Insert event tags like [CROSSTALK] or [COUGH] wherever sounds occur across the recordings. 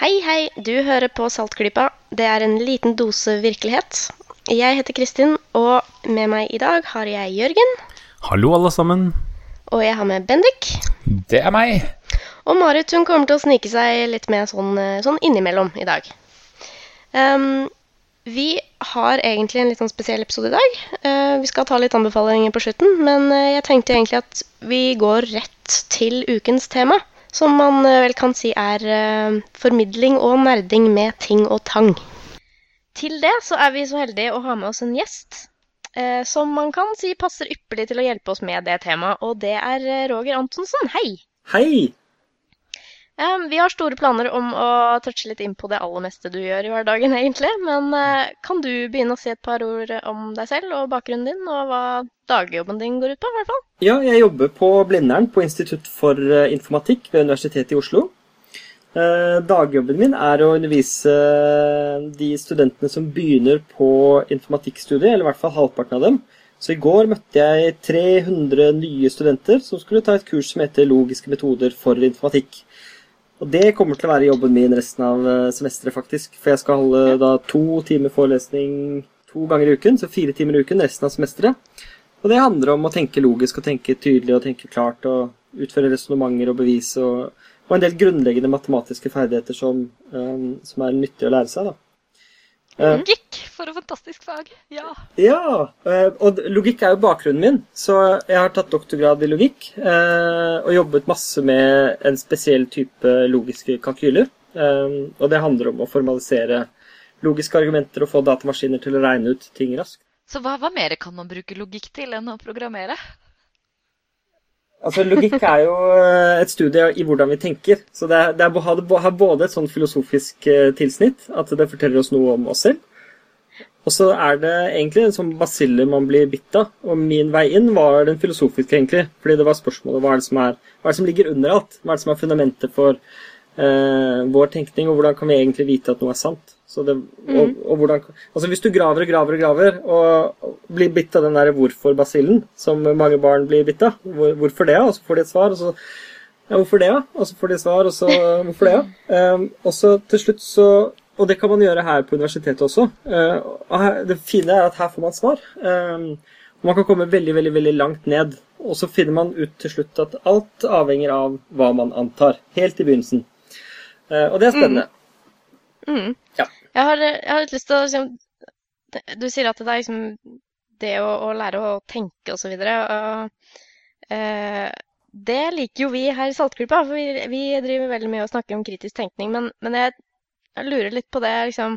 Hei, hei, du hører på Saltklypa. Det er en liten dose virkelighet. Jeg heter Kristin, og med meg i dag har jeg Jørgen. Hallo, alle sammen. Og jeg har med Bendik. Det er meg. Og Marit hun kommer til å snike seg litt med sånn, eh, sånn innimellom i dag. Um, vi har egentlig en litt sånn spesiell episode i dag. Uh, vi skal ta litt anbefalinger på slutten, men eh, jeg tenkte egentlig at vi går rett til ukens tema. Som man eh, vel kan si er eh, formidling og nerding med ting og tang. Til det så er vi så heldige å ha med oss en gjest. eh, som man kan si passer ypperlig til å hjelpe oss med det temaet, og det er Roger Antonsen. Hei! Hei! Um, vi har store planer om å touche litt inn på det aller meste du gjør i hverdagen, [LAUGHS] egentlig. Men uh, kan du begynne å si et par ord om deg selv og bakgrunnen din, og hva dagjobben din går ut på, i hvert fall? Ja, jeg jobber på Blindern på Institutt for eh, informatikk ved Universitetet i Oslo. Eh, Dagjobben min er å undervise de studentene som begynner på informatikkstudiet, eller i hvert fall halvparten av dem. Så i går møtte jeg 300 nye studenter som skulle ta et kurs som heter Logiske metoder for informatikk. Og det kommer til å være jobben min resten av eh, semesteret, faktisk. For jeg skal holde da to timer forelesning to ganger i uken, så fire timer i uken resten av semesteret. Og det handler om å tenke logisk og tenke tydelig og tenke klart og utføre resonnementer og bevis og, og en del grunnleggende matematiske ferdigheter som, um, som er nyttig å lære seg. da. Eh, Logikk, for et fantastisk fag. Ja. ja, eh, og logikk er jo bakgrunnen min, så jeg har tatt doktorgrad i logikk eh, og jobbet masse med en spesiell type logiske kalkyler. Og det handler om å formalisere logiske argumenter og få datamaskiner til å regne ut ting raskt. Så hva, hva mer kan man bruke logikk til enn å programmere? Altså, Logikk er jo eh, et studie i hvordan vi tenker. Så det, det er, har både et sånn filosofisk eh, tilsnitt, at det forteller oss noe om oss selv. Og så er det egentlig en sånn basille man blir bitt av. Og min vei inn var den filosofiske, egentlig. Fordi det var spørsmålet hva er det som, er, hva er det som ligger under alt? Hva er det som er fundamentet for eh, vår tenkning, og hvordan kan vi egentlig vite at noe er sant? Så det, og, og hvordan, altså Hvis du graver og graver og graver og blir bitt av den der hvorfor-basillen, som mange barn blir bitt av, hvor, hvorfor det, og så får de et svar, og så ja, hvorfor det, ja? Og så får de svar, og så [LAUGHS] hvorfor det, ja? Um, og så til slutt så Og det kan man gjøre her på universitetet også. Uh, her, det fine er at her får man svar. Um, man kan komme veldig, veldig, veldig langt ned. Og så finner man ut til slutt at alt avhenger av hva man antar. Helt i begynnelsen. Uh, og det er spennende. Mm. Ja. Jeg, har, jeg har litt lyst til å liksom, Du sier at det er liksom det å, å lære å tenke så videre. Eh, det liker jo vi her i Saltgruppa, for vi, vi driver veldig mye og snakker om kritisk tenkning. Men, men jeg, jeg lurer litt på det, liksom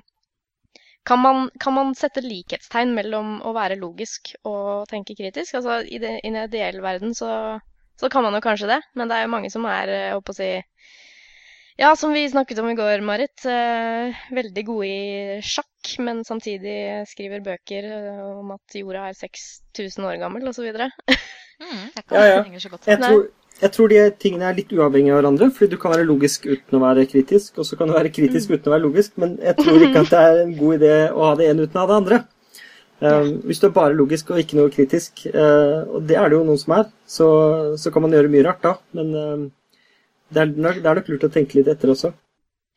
kan man, kan man sette likhetstegn mellom å være logisk og tenke kritisk? Altså, I det, i en ideell verden så, så kan man jo kanskje det, men det er jo mange som er, eh, å si ja, som vi snakket om i går, Marit. Eh, veldig gode i sjakk, men samtidig skriver bøker eh, om at jorda er 6000 år gammel, osv. Mm, Ja, ja. Jeg tror, jeg tror de tingene er litt uavhengige av hverandre, fordi du kan være logisk uten å være kritisk, og så kan du være kritisk uten å være logisk, men jeg tror ikke at det er en god idé å ha det ene uten å ha det andre. Um, hvis du er bare logisk og ikke noe kritisk, eh, og det er det jo noen som er, så, så kan man gjøre mye rart da, men um, det, er det er nok lurt å tenke litt etter også.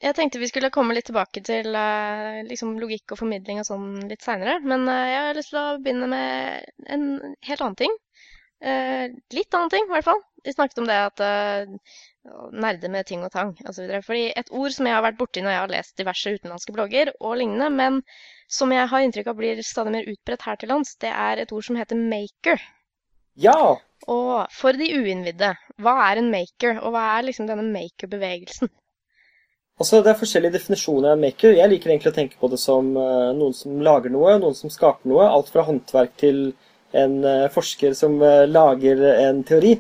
Jeg tenkte vi skulle komme litt tilbake til eh, liksom logikk og formidling og sånn litt seinere, men eh, jeg har lyst til å begynne med en helt annen ting. Eh, litt annen ting, i hvert fall. Vi snakket om det at eh, nerde med ting og tang osv. Fordi et ord som jeg har vært borti når jeg har lest diverse utenlandske blogger og lignende, men som jeg har inntrykk av blir stadig mer utbredt her til lands, det er et ord som heter maker. Ja! Og for de uinnvidde, hva er en maker, og hva er liksom denne maker-bevegelsen? Altså, Det er forskjellige definisjoner av maker. Jeg liker egentlig å tenke på det som eh, noen som lager noe, noen som skaper noe. Alt fra håndverk til en eh, forsker som eh, lager en teori.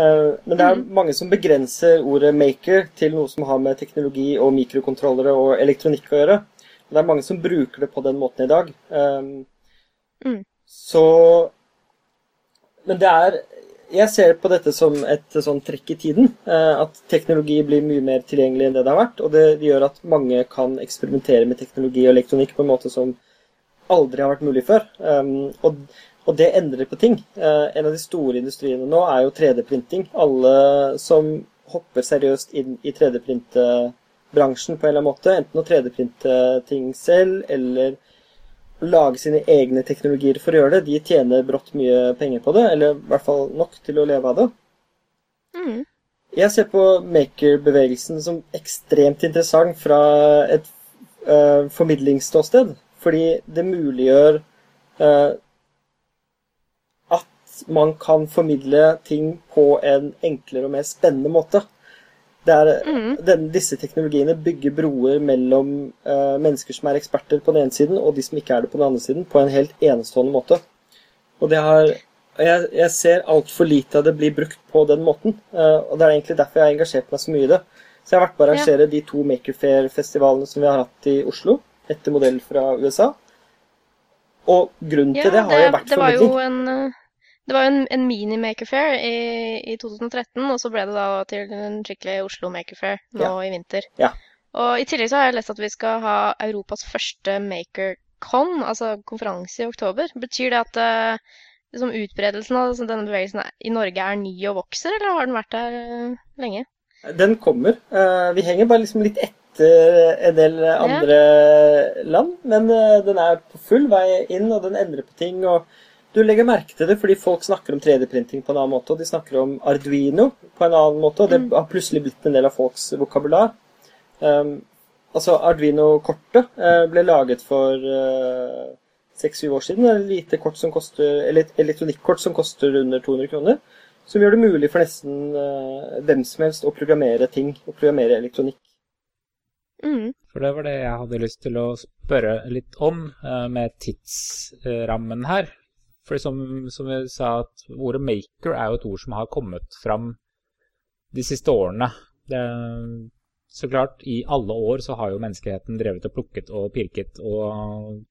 Men det er mange som begrenser ordet maker til noe som har med teknologi og mikrokontrollere og elektronikk å gjøre. Og det er mange som bruker det på den måten i dag. Mm. Så Men det er Jeg ser på dette som et sånn trekk i tiden. eh, At teknologi blir mye mer tilgjengelig enn det det har vært. Og det gjør at mange kan eksperimentere med teknologi og elektronikk på en måte som aldri har vært mulig før. Um, og, og det endrer på ting. Eh, en av de store industriene nå er jo 3D-printing. Alle som hopper seriøst inn i 3D-printebransjen på en eller annen måte. Enten å 3D-printe ting selv, eller lage sine egne teknologier for å gjøre det. De tjener brått mye penger på det, eller i hvert fall nok til å leve av det. Mm. Jeg ser på maker-bevegelsen som ekstremt interessant fra et uh, formidlingsståsted. Fordi det muliggjør uh, at man kan formidle ting på en enklere og mer spennende måte. Er, mm. den, disse teknologiene bygger broer mellom uh, mennesker som er eksperter på den ene siden, og de som ikke er det på den andre siden, på en helt enestående måte. Og det har jeg, jeg ser altfor lite av det blir brukt på den måten. Uh, og det er egentlig derfor jeg har engasjert meg så mye i det. Så jeg har vært på å arrangere ja. de to Maker Fair-festivalene som vi har hatt i Oslo, etter modell fra USA. Og grunnen ja, til det har det, jo vært det formidling. Var jo en, eh, det var jo en, en mini Makerfair i, i, 2013, og så ble det da til en skikkelig Oslo Makerfair nå Ja. i vinter. Ja. Og i tillegg så har jeg lest at vi skal ha Europas første MakerCon, altså konferanse i oktober. Betyr det at uh, liksom utbredelsen av altså, denne bevegelsen i Norge er ny og vokser, eller har den vært der uh, lenge? Den kommer. Eh, vi henger bare liksom litt etter en del andre land, men den er på full vei inn, og den endrer på ting. og Du legger merke til det fordi folk snakker om 3D-printing på en annen måte, og de snakker om Arduino på en annen måte, og det Mm. har plutselig blitt en del av folks vokabular. Um, altså, Arduino-kortet uh, ble laget for seks-syv år siden. Det er et lite kort som koster, eller et elektronikkort som koster under 200 kroner. Som gjør det mulig for nesten uh, hvem som helst å programmere ting, å programmere elektronikk. Mm. For det var det jeg hadde lyst til å spørre litt om, eh, med tidsrammen her. For som, som vi sa, at ordet 'maker' er jo et ord som har kommet fram de siste årene. Det, så klart, i alle år så har jo menneskeheten drevet og plukket og pirket og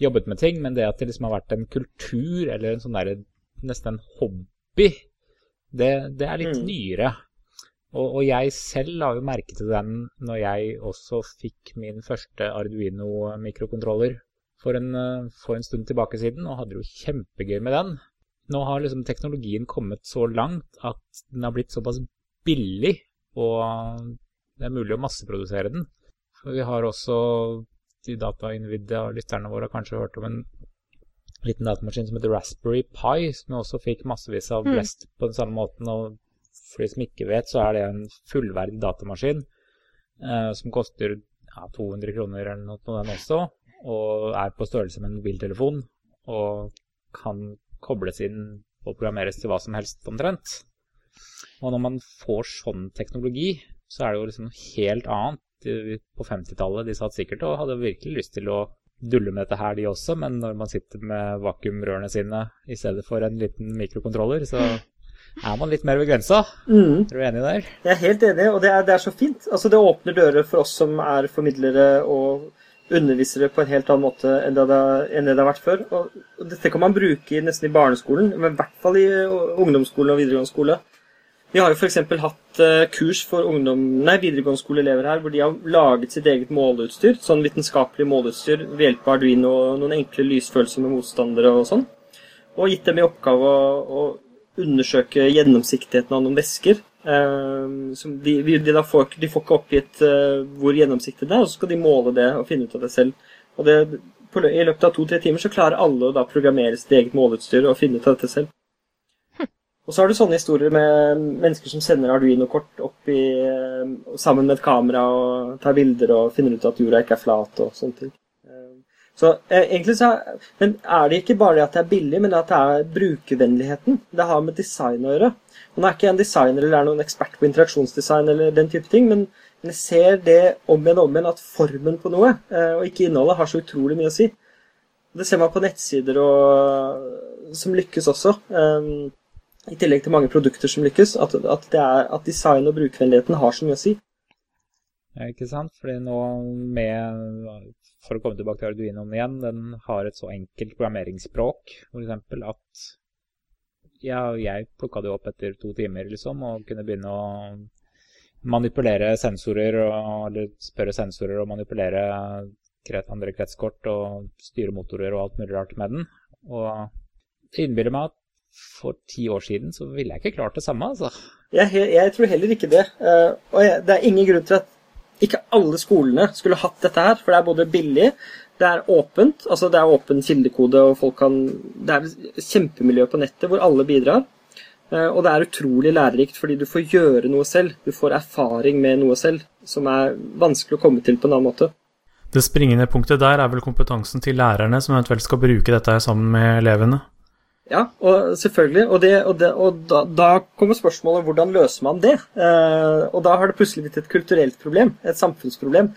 jobbet med ting, men det at det liksom har vært en kultur eller en sånn der, nesten en hobby, det, det er litt Mm. nyere. Og, og jeg selv la jo merke til den når jeg også fikk min første Arduino-mikrokontroller for, en, eh, for en stund tilbake siden, og hadde jo kjempegøy med den. Nå har liksom teknologien kommet så langt at den har blitt såpass billig, og det er mulig å masseprodusere den. For vi har også de data Nvidia og lytterne våre har kanskje hørt om en liten datamaskin som heter Raspberry Pi, som også fikk massevis av Mm. blest på den samme måten. og for de som ikke vet, så er det en fullverdig datamaskin eh, som koster ja, 200 kroner eller noe på den også, og er på størrelse med en mobiltelefon, og kan kobles inn og programmeres til hva som helst omtrent. Og når man får sånn teknologi, så er det jo liksom noe helt annet. På 50-tallet de satt sikkert og hadde virkelig lyst til å dulle med dette her, de også, men når man sitter med vakuumrørene sine i stedet for en liten mikrokontroller, så er man litt mer ved grensa. Mm. Er du enig der? Jeg er helt enig, og det er, det er så fint. Altså, det åpner dører for oss som er formidlere og undervisere på en helt annen måte enn det enn det, har vært før. Og, og dette kan man bruke nesten i barneskolen, men i hvert fall i uh, ungdomsskolen og videregående skole. Vi har jo f.eks. hatt eh, kurs for ungdom, nei, videregående skoleelever her, hvor de har laget sitt eget måleutstyr, sånn vitenskapelig måleutstyr ved hjelp av Arduino og noen enkle lysfølsomme motstandere og sånn. Og gitt dem i oppgave å, å undersøke gjennomsiktigheten av noen væsker. Eh, som de, de, de, får, de får ikke oppgitt eh, hvor gjennomsiktig det er, og så skal de måle det og finne ut av det selv. Og det, på, I løpet av to-tre timer så klarer alle å da programmere sitt eget måleutstyr og finne ut av dette selv. Og så har du sånne historier med mennesker som sender Arduino-kort opp i, eh, sammen med et kamera og tar bilder og finner ut at jorda ikke er flat og sånne ting. Eh, Så eh, egentlig så er, men er det ikke bare det at det er billig, men at det er brukervennligheten. Det har med design å gjøre. Nå er ikke en designer eller er noen ekspert på interaksjonsdesign eller den type ting, men jeg ser det om igjen og om igjen at formen på noe, eh, og ikke innholdet, har så utrolig mye å si. Det ser man på nettsider og, som lykkes også. um, I tillegg til mange produkter som lykkes. At, at, er, at design og brukervennligheten har så mye å si. Ja, ikke sant? Fordi nå med For å komme tilbake til Arduinoen igjen, den har et så enkelt programmeringsspråk, f.eks. at ja, jeg plukka det opp etter to timer, liksom, og kunne begynne å manipulere sensorer, og, eller spørre sensorer og manipulere kret, andre kretskort og styre motorer og alt mulig rart med den. Og det innbiller meg at for ti år siden så ville jeg ikke klart det samme, altså. Jeg, jeg tror heller ikke det. Eh, og jeg, det er ingen grunn til at ikke alle skolene skulle hatt dette her, for det er både billig, det er åpent, altså det er åpen kildekode, og folk kan Det er et kjempemiljø på nettet hvor alle bidrar. Eh, og det er utrolig lærerikt fordi du får gjøre noe selv. Du får erfaring med noe selv, som er vanskelig å komme til på en annen måte. Det springende punktet der er vel kompetansen til lærerne, som eventuelt skal bruke dette sammen med elevene? Ja, og selvfølgelig. Og, det, og, det, og da, da, kommer spørsmålet hvordan løser man det? Eh, og da har det plutselig blitt et kulturelt problem, et samfunnsproblem.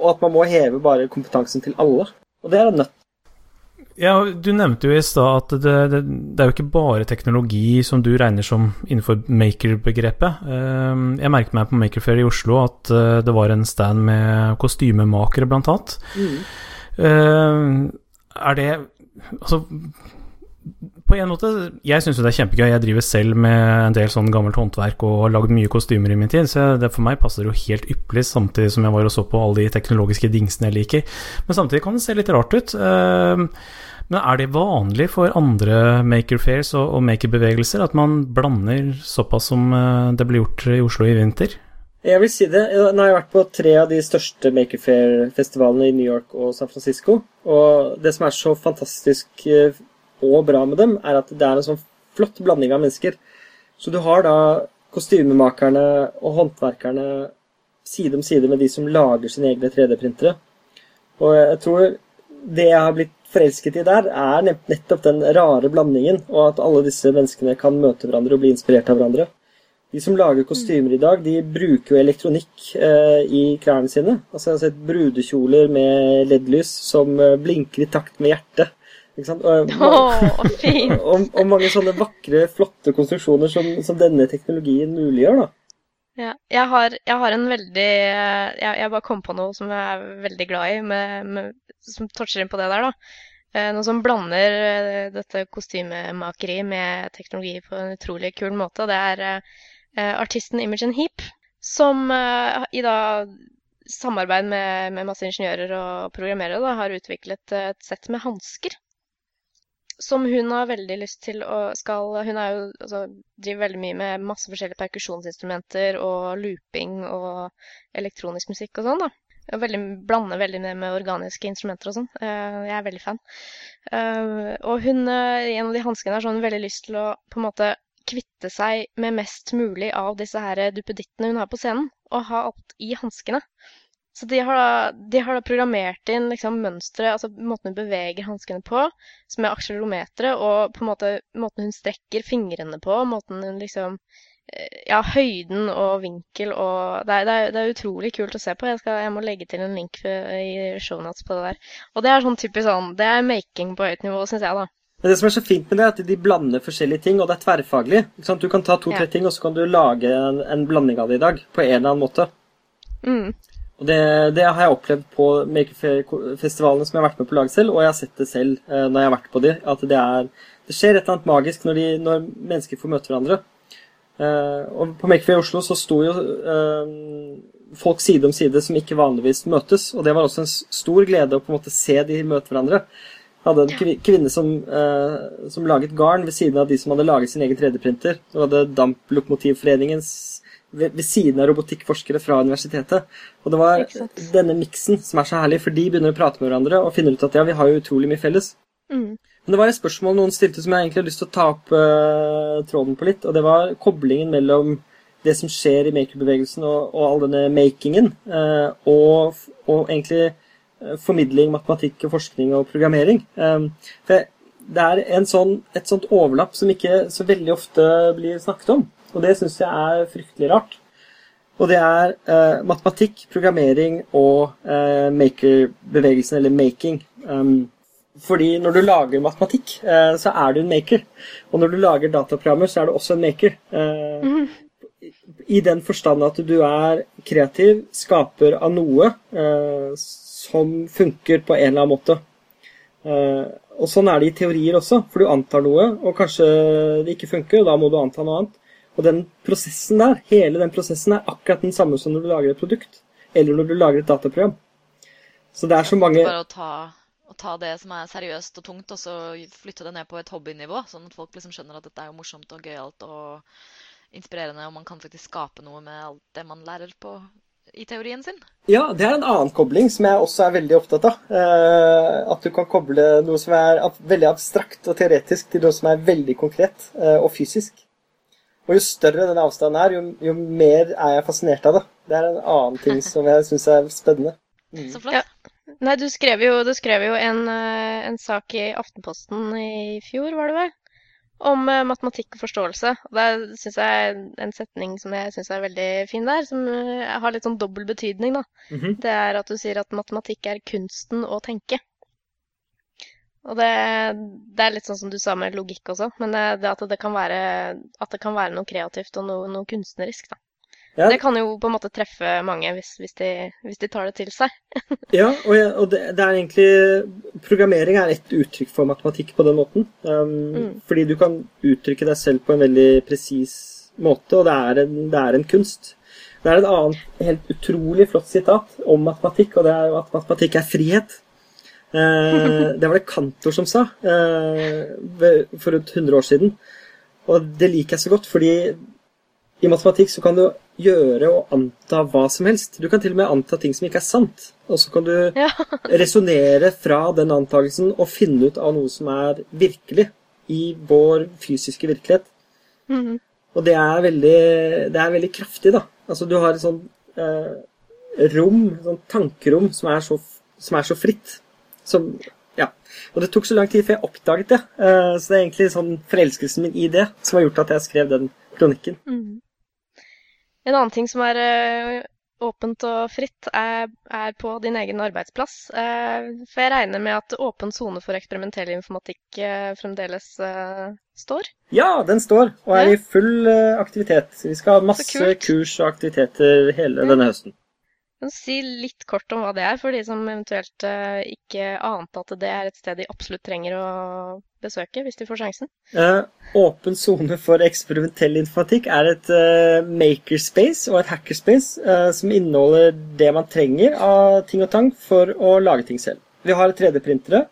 Og at man må heve bare kompetansen til alle. Og det er en nøtt. Ja, Du nevnte jo i stad at det, det, er jo ikke bare teknologi som du regner som innenfor maker-begrepet. Eh, jeg merket meg på Makerfair i Oslo at eh, det var en stand med kostymemakere, blant annet. Mm. Er det Altså på en måte, Jeg syns det er kjempegøy. Jeg driver selv med en del sånn gammelt håndverk og har lagd mye kostymer i min tid, så det, for meg passer jo helt ypperlig, samtidig som jeg var og så på alle de teknologiske dingsene jeg liker. Men samtidig kan det se litt rart ut. Ehm, men er det vanlig for andre maker-fairs og, makerbevegelser at man blander såpass som eh, det ble gjort i Oslo i vinter? Jeg vil si det. Nå har jeg vært på tre av de største Makerfair-festivalene i New York og San Francisco. Og det som er så fantastisk eh, og bra med dem, er at det er en sånn flott blanding av mennesker. Så du har da kostymemakerne og håndverkerne side om side med de som lager sine egne 3D-printere. Og jeg tror det jeg har blitt forelsket i der, er nettopp den rare blandingen, og at alle disse menneskene kan møte hverandre og bli inspirert av hverandre. De som lager kostymer i dag, de bruker jo elektronikk eh, i klærne sine. Altså Jeg har sett brudekjoler med LED-lys som eh, blinker i takt med hjertet. Ikke sant? Og, oh, fint. [LAUGHS] og, og, mange sånne vakre, flotte konstruksjoner som, som denne teknologien muliggjør. da. Ja, jeg har, jeg har en veldig jeg, jeg, bare kom på noe som jeg er veldig glad i, med, med, som toucher inn på det der. da. Eh, noe som blander eh, dette kostymemakeriet med teknologi på en utrolig kul måte. Det er uh, artisten Imogen Heap, som uh, i da samarbeid med, med masse ingeniører og programmerere da, har utviklet et sett med hansker som hun har veldig lyst til å skal Hun jo, altså, driver veldig mye med masse forskjellige perkusjonsinstrumenter og looping og elektronisk musikk og sånn, da. Veldig, blander veldig med, med organiske instrumenter og sånn. Uh, jeg er veldig fan. Uh, og hun, uh, en av de hanskene har sånn veldig lyst til å på en måte kvitte seg med mest mulig av disse her duppedittene hun har på scenen, og ha alt i hanskene. Så de har, da, de har da programmert inn liksom mønsteret, altså måten hun beveger hanskene på, som er akselerometeret, og på en måte måten hun strekker fingrene på, måten hun liksom eh, Ja, høyden og vinkel og Det er, det er, det er utrolig kult å se på. Jeg, skal, jeg, må legge til en link i shownotes på det der. Og det er sånn typisk sånn Det er making på høyt nivå, syns jeg, da. Men det som er så fint med det, er at de blander forskjellige ting, og det er tverrfaglig. Du kan ta to-tre ja. ting, og så kan du lage en, en, blanding av det i dag, på en eller annen måte. Mm. Og det, det, har jeg opplevd på Makerfair-festivalene som jeg har vært med på å lage selv, og jeg har sett det selv eh, når jeg har vært på de, at det, er, det skjer et eller annet magisk når, de, når mennesker får møte hverandre. Eh, og på Makerfair i Oslo så sto jo eh, folk side om side som ikke vanligvis møtes, og det var også en stor glede å på en måte se de møte hverandre. Jeg hadde en kvinne som, eh, som laget garn ved siden av de som hadde laget sin egen 3D-printer. og hadde Damplokomotivforeningens ved, ved, siden av robotikkforskere fra universitetet. Og det var denne miksen som er så herlig, for de begynner å prate med hverandre og finner ut at ja, vi har jo utrolig mye felles. Mm. Men det var et spørsmål noen stilte som jeg egentlig har lyst til å ta opp uh, tråden på litt, og det var koblingen mellom det som skjer i makerbevegelsen og, og all denne makingen, uh, og, og, egentlig uh, formidling, matematikk og forskning og programmering. Um, for det er sånn, et sånt overlapp som ikke så veldig ofte blir snakket om. Og det syns jeg er fryktelig rart. Og det er eh, matematikk, programmering og eh, maker-bevegelsen, eller making. Um, fordi når du lager matematikk, eh, så er du en maker. Og når du lager dataprogrammer, så er du også en maker. Mm. I den forstand at du er kreativ, skaper av noe eh, som funker på en eller annen måte. Eh, og sånn er det i teorier også, for du antar noe, og kanskje det ikke funker, og da må du anta noe annet. Og den prosessen der, hele den prosessen er akkurat den samme som når du lager et produkt, eller når du lager et dataprogram. Så det er så mange Bare å ta, å ta det som er seriøst og tungt, og så flytte det ned på et hobbynivå, sånn at folk liksom skjønner at dette er jo morsomt og gøyalt og inspirerende, og man kan faktisk skape noe med alt det man lærer på i teorien sin. Ja, det er en annen kobling som jeg også er veldig opptatt av. Eh, at du kan koble noe som er veldig abstrakt og teoretisk til noe som er veldig konkret eh, og fysisk. Og jo større den avstanden er, jo, jo, mer er jeg fascinert av det. Det er en annen ting [LAUGHS] som jeg syns er spennende. Mm. Så flott. Ja. Nei, du skrev jo, du skrev jo en, eh, en, sak i Aftenposten i fjor, var det vel? Om uh, matematikk og forståelse. Og det syns jeg en setning som jeg syns er veldig fin der, som uh, har litt sånn dobbel betydning, da. Mm -hmm. Det er at du sier at matematikk er kunsten å tenke. Og det, det, er litt sånn som du sa med logikk også, men det, at, det kan være, det kan være noe kreativt og noe, noe kunstnerisk, da. Ja. Det kan jo på en måte treffe mange hvis, hvis, de, hvis de, tar det til seg. [LAUGHS] ja, og, ja, og det, det, er egentlig Programmering er et uttrykk for matematikk på den måten. Um, mm. Fordi du kan uttrykke deg selv på en veldig presis måte, og det er, en, det er en kunst. Det er et annet helt utrolig flott sitat om matematikk, og det er jo at matematikk er frihet. Uh, det var det Kantor som sa uh, for et hundre år siden. Og det liker jeg så godt, fordi i matematikk så kan du gjøre og anta hva som helst. Du kan til og med anta ting som ikke er sant. Og så kan du [LAUGHS] ja. resonnere fra den antakelsen og finne ut av noe som er virkelig i vår fysiske virkelighet. Mm -hmm. Og det er, veldig, det er veldig kraftig, da. Altså du har et sånt eh, rom, et sånt tankerom, som er så, som er så fritt. Som ja. Og det tok så lang tid før jeg oppdaget det. Uh, så det er egentlig sånn forelskelsen min i det som har gjort at jeg skrev den kronikken. Mm. En annen ting som er uh, åpent og fritt, er, er, på din egen arbeidsplass. Uh, for jeg regner med at åpen sone for eksperimentell informatikk fremdeles står? Ja, den står, og er i full aktivitet. Vi skal ha masse kurs og aktiviteter hele denne høsten. Kan si litt kort om hva det er, for de som eventuelt uh, ikke ante at det er et sted de absolutt trenger å besøke, hvis de får sjansen? Uh, åpen sone for eksperimentell informatikk er et uh, makerspace og et hackerspace som inneholder det man trenger av ting og tang for å lage ting selv. Vi har 3D-printere,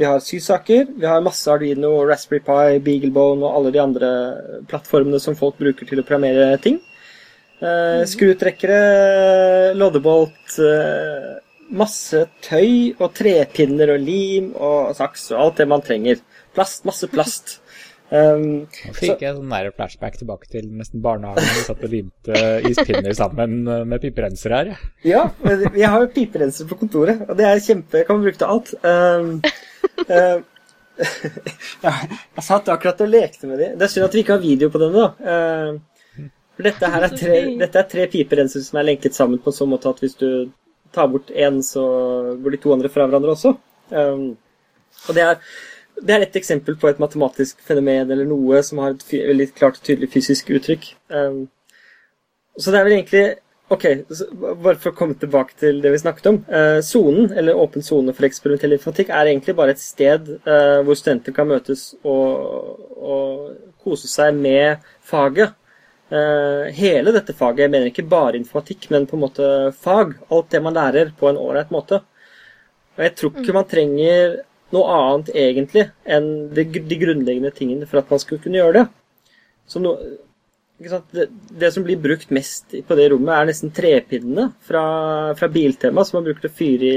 vi har sysaker, vi har masse Arduino, Raspberry Pi, Beaglebone og alle de andre plattformene som folk bruker til å programmere ting. Uh, skrutrekkere, loddebolt, uh, masse tøy og trepinner og lim og saks og alt det man trenger. Plast, masse plast. [LAUGHS] Um, Nå fikk så, jeg sånn nære flashback tilbake til nesten barnehagen. Vi satt og limte ispinner sammen med piperenser her. Ja, vi har jo piperenser på kontoret, og det er kjempe Kan man bruke til alt. Um, uh, [LAUGHS] ja, jeg satt akkurat og lekte med dem. Det er synd at vi ikke har video på denne, da. Uh, dette, her er tre, dette er tre piperenser som er lenket sammen på en sånn måte at hvis du tar bort én, så går de to andre fra hverandre også. Um, og det er, det er et eksempel på et matematisk fenomen eller noe som har et veldig klart og tydelig fysisk uttrykk. Um, så det er vel egentlig Ok, bare for å komme tilbake til det vi snakket om. Uh, sonen, uh, eller åpen sone for eksperimentell informatikk, er egentlig bare et sted uh, hvor studenter kan møtes og, og kose seg med faget. Uh, hele dette faget, jeg mener ikke bare informatikk, men på en måte fag. Alt det man lærer på en ålreit måte. Og jeg tror ikke mm. man trenger noe annet egentlig enn de, de, grunnleggende tingene for at man skulle kunne gjøre det. No, det, det, som blir brukt mest på det rommet, er nesten trepinnene fra, fra Biltema, som man bruker til å fyre,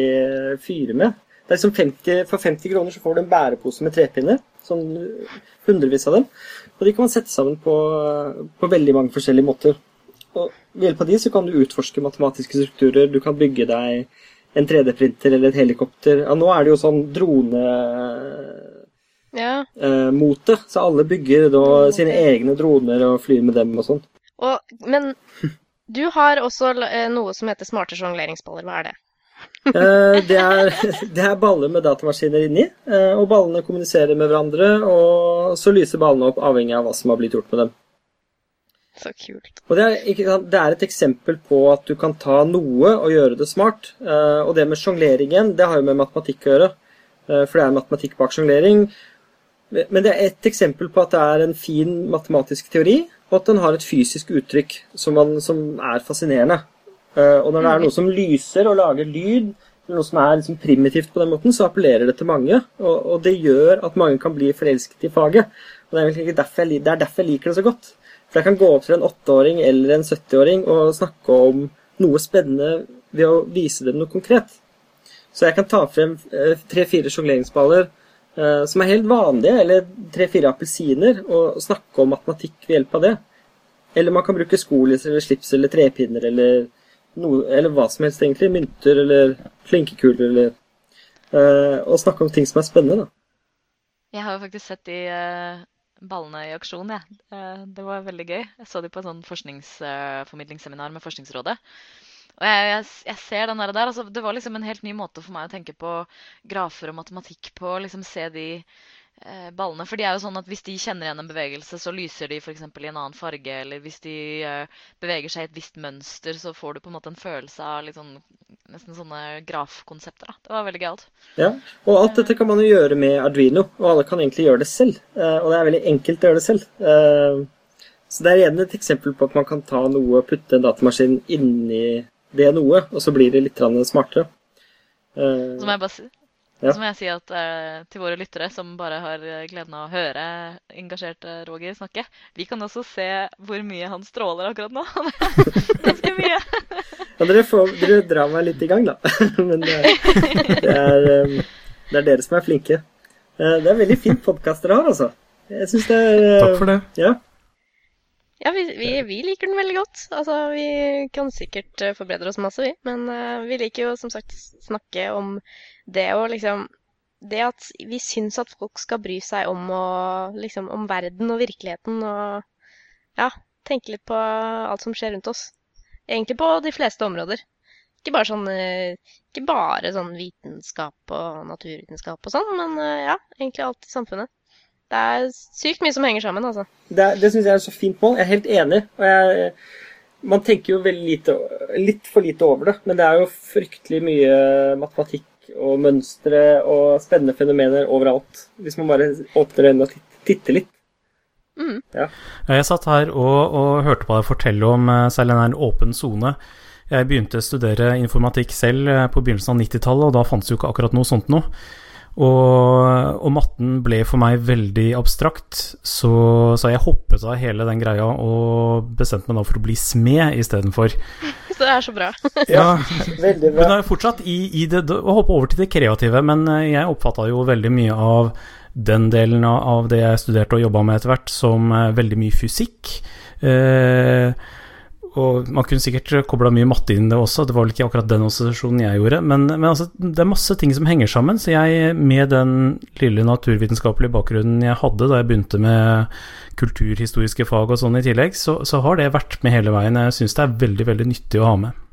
fyre med. Det er som 50, For 50 kroner så får du en bærepose med trepinner. Sånn hundrevis av dem. Og de kan man sette sammen på, på veldig mange forskjellige måter. Og ved hjelp av de så kan du utforske matematiske strukturer. Du kan bygge deg en 3D-printer eller et helikopter. Ja, nå er det jo sånn dronemote, ja. eh, så alle bygger da sine egne droner og flyr med dem og sånn. Men du har også eh, noe som heter smarte sjongleringsballer. Hva er det? Eh, det er, det er, baller med datamaskiner inni, eh, og ballene kommuniserer med hverandre, og så lyser ballene opp avhengig av hva som har blitt gjort med dem. Så kult. Og det er, det er, et eksempel på at du kan ta noe og gjøre det smart. Eh, og det med sjongleringen, det har jo med matematikk å gjøre, for det er matematikk bak sjonglering. Men det er et eksempel på at det er en fin matematisk teori, og at den har et fysisk uttrykk som, man, som er fascinerende. Eh, og når det er noe som lyser og lager lyd, noe som er liksom primitivt på den måten, så appellerer det til mange. Og, og, det gjør at mange kan bli forelsket i faget. Og det er, derfor jeg, det er derfor jeg liker det så godt. For jeg kan gå opp til en åtteåring eller en 70-åring og snakke om noe spennende ved å vise dem noe konkret. Så jeg kan ta frem tre-fire sjongleringsballer eh, som er helt vanlige, eller tre-fire appelsiner, og snakke om matematikk ved hjelp av det. Eller man kan bruke skolis eller slips eller trepinner eller noe, eller hva som helst, egentlig. Mynter eller klinkekuler eller uh, Og snakke om ting som er spennende, da. Jeg har jo faktisk sett de uh, ballene i aksjon, jeg. Ja. Uh, det var veldig gøy. Jeg så de på et sånn forskningsformidlingsseminar med Forskningsrådet. Og jeg, jeg, jeg ser den der. Altså, det var liksom en helt ny måte for meg å tenke på grafer og matematikk på. liksom Se de Eh, ballene. For de er jo sånn at hvis de kjenner igjen en bevegelse, så lyser de f.eks. i en annen farge. Eller hvis de uh, beveger seg i et visst mønster, så får du på en måte en følelse av sånn, nesten sånne grafkonsepter. Da. Det var veldig gøyalt. Ja, og alt dette kan man jo gjøre med Arduino, og alle kan egentlig gjøre det selv. Uh, og det er veldig enkelt å gjøre det selv. Så det er igjen et eksempel på at man kan ta noe og putte en datamaskin inni det noe, og så blir det litt smartere. så må jeg bare si ja. Så må jeg si at uh, til våre lyttere som bare har eh, gleden av å høre engasjerte Roger snakke, vi kan også se hvor mye han stråler akkurat nå. [LAUGHS] Ganske mye. ja, dere, får, dere, drar meg litt i gang, da. [LAUGHS] Men det, det, er, um, det, er, dere som er flinke. Uh, det er veldig fint podkast dere har, altså. Jeg syns det er uh, Takk for det. Ja. Ja, vi, vi, vi, liker den veldig godt. Altså, vi kan sikkert forbedre oss masse, vi. Men vi liker jo som sagt snakke om det å liksom Det at vi syns at folk skal bry seg om, og, liksom, om verden og virkeligheten og ja, tenke litt på alt som skjer rundt oss. Egentlig på de fleste områder. Ikke bare sånn, ikke bare sånn vitenskap og naturvitenskap og sånn, men ja, egentlig alt i samfunnet. Det er sykt mye som henger sammen, altså. Det, det syns jeg er så fint mål. Jeg er helt enig. og jeg man tenker jo veldig lite, litt for lite over det, men det er jo fryktelig mye matematikk og mønstre og spennende fenomener overalt. Hvis man bare åpner øynene og titter litt. Mm. Ja. Jeg satt her og, og, hørte på deg fortelle om uh, særlig den her åpen sone. Jeg begynte å studere informatikk selv uh, på begynnelsen av 90-tallet, og da fantes jo ikke akkurat noe sånt noe. Og, og, matten ble for meg veldig abstrakt, så, så jeg hoppet av hele den greia og bestemte meg da for å bli smed istedenfor. [LAUGHS] Så det er så bra. [LAUGHS] ja, veldig bra. Men jeg er fortsatt i, i det, å hoppe over til det kreative, men eh, jeg oppfatta jo veldig mye av den delen av det jeg studerte og jobba med etter hvert, som eh, veldig mye fysikk. Eh, og man kunne sikkert kobla mye matte inn det også, det var vel ikke akkurat den assosiasjonen jeg gjorde. Men, men altså, det er masse ting som henger sammen, så jeg, med den lille naturvitenskapelige bakgrunnen jeg hadde da jeg begynte med kulturhistoriske fag og sånn i tillegg, så, så har det vært med hele veien. Jeg syns det er veldig, veldig nyttig å ha med.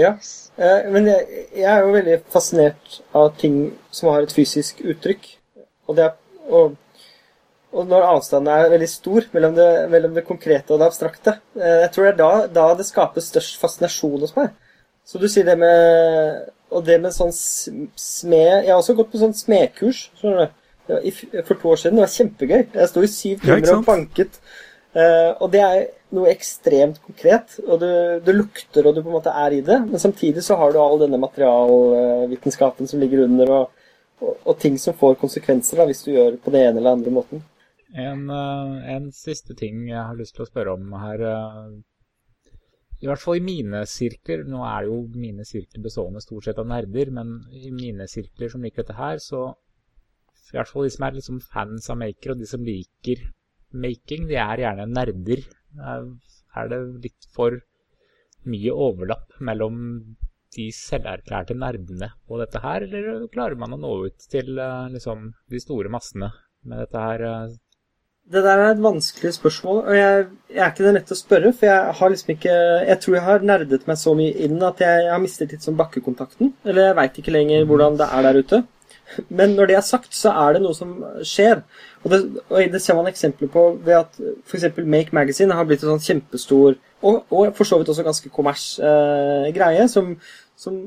Ja, eh, men jeg, jeg er jo veldig fascinert av ting som har et fysisk uttrykk. Og det er og og når avstanden er veldig stor mellom det, mellom det konkrete og det abstrakte. Eh, jeg tror det er da, da, det skaper størst fascinasjon hos meg. Så du sier det med Og det med sånn smed Jeg har også gått på sånn smedkurs for to år siden. Det var kjempegøy. Jeg sto i syv timer og banket. Eh, og det er noe ekstremt konkret. Og du, du, lukter, og du på en måte er i det. Men samtidig så har du all denne materialvitenskapen som ligger under, og, og, og ting som får konsekvenser da, hvis du gjør på den ene eller andre måten. En, eh, en, siste ting jeg har lyst til å spørre om her. Eh, I hvert fall i mine sirkler, nå er jo mine sirkler bestående stort sett av nerder, men i mine sirkler som liker dette her, så i hvert fall de som er liksom fans av maker, og de som liker making, de er gjerne nerder. Er det litt for mye overlapp mellom de selverklærte nerdene på dette her, eller klarer man å nå ut til eh, liksom, de store massene med dette her det der er et vanskelig spørsmål, og jeg, jeg er ikke den rette å spørre. For jeg har liksom ikke Jeg tror jeg har nerdet meg så mye inn at jeg, jeg har mistet litt sånn bakkekontakten. Eller jeg veit ikke lenger hvordan det er der ute. Men når det er sagt, så er det noe som skjer. Og det, og det ser man eksempler på ved at f.eks. Make Magazine har blitt en sånn kjempestor, og, og for så vidt også ganske kommers eh, greie, som, som,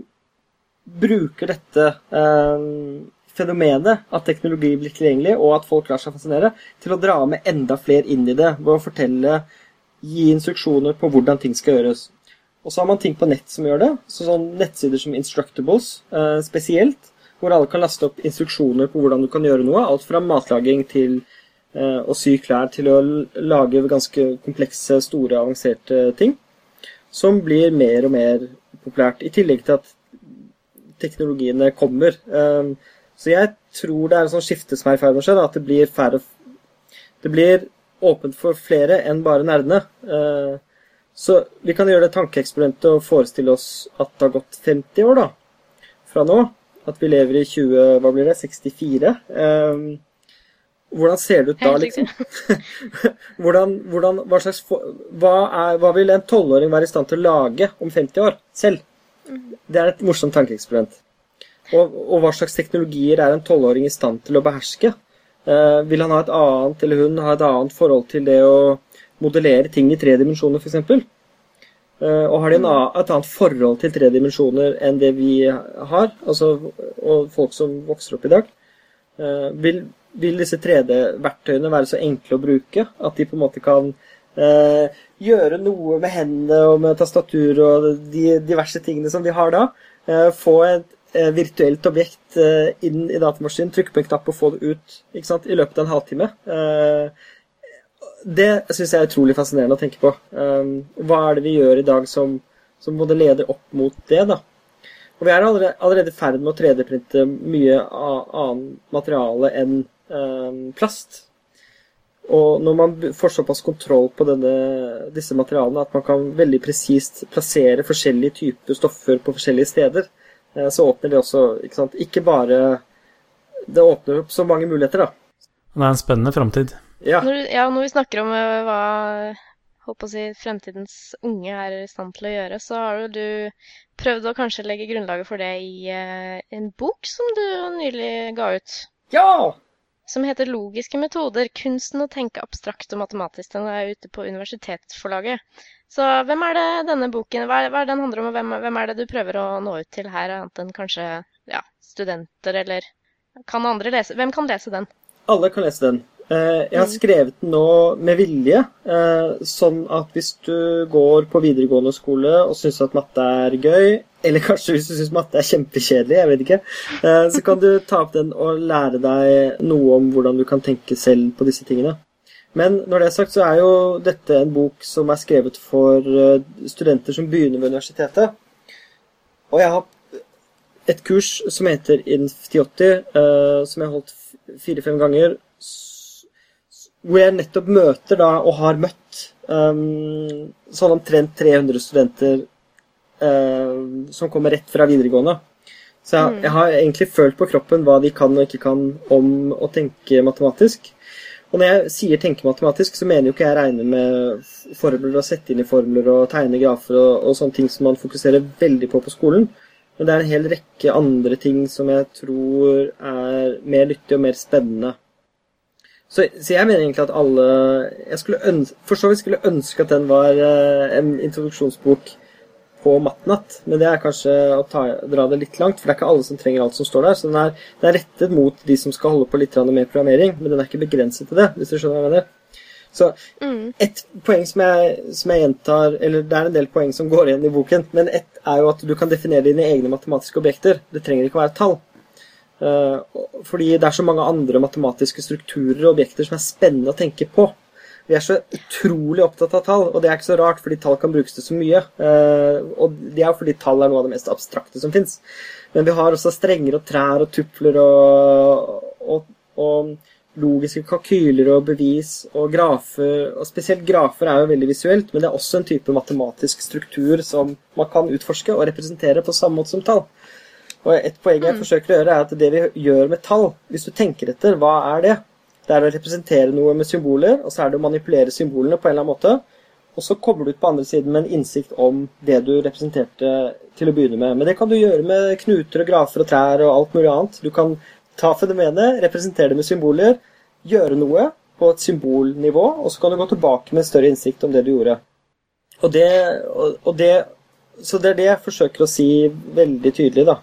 bruker dette eh, fenomenet at teknologi blir tilgjengelig, og at folk lar seg fascinere, til å dra med enda flere inn i det ved å fortelle, gi instruksjoner på hvordan ting skal gjøres. Og så har man ting på nett som gjør det, så sånn nettsider som Instructables eh, spesielt, hvor alle kan laste opp instruksjoner på hvordan du kan gjøre noe. Alt fra matlaging til eh, å sy klær til å lage ganske komplekse, store, avanserte ting. som blir mer og mer populært. I tillegg til at teknologiene kommer. Um, så jeg tror det er en sånn skifte som er i ferd med å skje. At det blir færre Det blir åpent for flere enn bare nerdene. Uh, så vi kan gjøre det tankeeksperimentet og forestille oss at det har gått 50 år da, fra nå. At vi lever i 20, hva blir det, 64. Um, hvordan ser det ut da, liksom? [LAUGHS] hvordan, hvordan, hva, slags, hva, er, hva vil en tolvåring være i stand til å lage om 50 år selv? Det er et morsomt tankeeksperiment. Og, og, hva slags teknologier er en tolvåring i stand til å beherske? Eh, vil han ha et annet, eller hun ha et annet forhold til det å modellere ting i tre dimensjoner, f.eks.? Uh, og har de en, et annet forhold til tre dimensjoner enn det vi har, altså, og folk som vokser opp i dag? Uh, vil, vil, disse 3D-verktøyene være så enkle å bruke at de på en måte kan uh, gjøre noe med hendene og med tastatur og de diverse tingene som vi har da? få et Eh, virtuelt objekt eh, inn i datamaskinen, trykke på en knapp og få det ut sant, i løpet av en halvtime. Eh, det syns jeg er utrolig fascinerende å tenke på. Hva er det vi gjør i dag som, som både leder opp mot det? da? Og vi er allerede i ferd med å 3D-printe mye annet materiale enn plast. Og når man får såpass kontroll på denne, disse materialene at man kan veldig presist plassere forskjellige typer stoffer på forskjellige steder, Eh, så åpner det også ikke, sant? ikke bare Det åpner opp så mange muligheter, da. Det er en spennende framtid. Ja. Når, ja, når vi snakker om eh, hva håper å si, fremtidens unge er i stand til å gjøre, så har jo du prøvd å kanskje legge grunnlaget for det i uh, en bok som du nylig ga ut. Ja! Som heter 'Logiske metoder. Kunsten å tenke abstrakt og matematisk'. Den er ute på universitetsforlaget. Så hvem er det denne boken hva er, hva er den handler om, og hvem, hvem, er det du prøver å nå ut til her, annet enn kanskje ja, studenter, eller kan andre lese Hvem kan lese den? Alle kan lese den. Eh, jeg har mm. skrevet den nå med vilje, eh, sånn at hvis du går på videregående skole og syns at matte er gøy, eller kanskje hvis du syns matte er kjempekjedelig, jeg vet ikke, eh, så kan du ta opp den og lære deg noe om hvordan du kan tenke selv på disse tingene. Men når det er sagt, så er jo dette en bok som er skrevet for eh, studenter som begynner ved universitetet. Og jeg har et kurs som heter INF80, uh, som jeg har holdt fire-fem ganger, hvor jeg nettopp møter da, og har møtt um, sånn omtrent 300 studenter som kommer rett fra videregående. Så jeg, mm. jeg, har egentlig følt på kroppen hva de kan og ikke kan om å tenke matematisk. Og når jeg sier tenke matematisk, så mener jo ikke jeg regne med formler og sette inn i formler og tegne grafer og, og, sånne ting som man fokuserer veldig på på skolen. Men det er en hel rekke andre ting som jeg tror er mer nyttig og mer spennende. Så, så jeg mener egentlig at alle jeg ønske, For så vidt skulle ønske at den var eh, en introduksjonsbok på Matnat, men det er kanskje å ta, dra det litt langt, for det er ikke alle som trenger alt som står der. Så den er, den er rettet mot de som skal holde på litt mer programmering, men den er ikke begrenset til det, hvis du skjønner hva jeg mener. Så mm. et poeng som jeg, som jeg, gjentar Eller det er en del poeng som går igjen i boken, men ett er jo at du kan definere dine egne matematiske objekter. Det trenger ikke å være tall. Uh, fordi det er så mange andre matematiske strukturer og objekter som er spennende å tenke på. Vi er så utrolig opptatt av tall, og det er ikke så rart, fordi tall kan brukes til så mye. Eh, og det er jo fordi tall er noe av det mest abstrakte som fins. Men vi har også strenger og trær og tupler og, og, og, logiske kalkyler og bevis og grafer. Og spesielt grafer er jo veldig visuelt, men det er også en type matematisk struktur som man kan utforske og representere på samme måte som tall. Og et poeng jeg mm. forsøker å gjøre, er at det vi gjør med tall, hvis du tenker etter, hva er det? Det er å representere noe med symboler, og så er det å manipulere symbolene på en eller annen måte. Og så kommer du ut på andre siden med en innsikt om det du representerte til å begynne med. Men det kan du gjøre med knuter og grafer og trær og alt mulig annet. Du kan ta fenomenet, representere det med symboler, gjøre noe på et symbolnivå, og så kan du gå tilbake med en større innsikt om det du gjorde. Og det, og, og det, så det er det jeg forsøker å si veldig tydelig, da.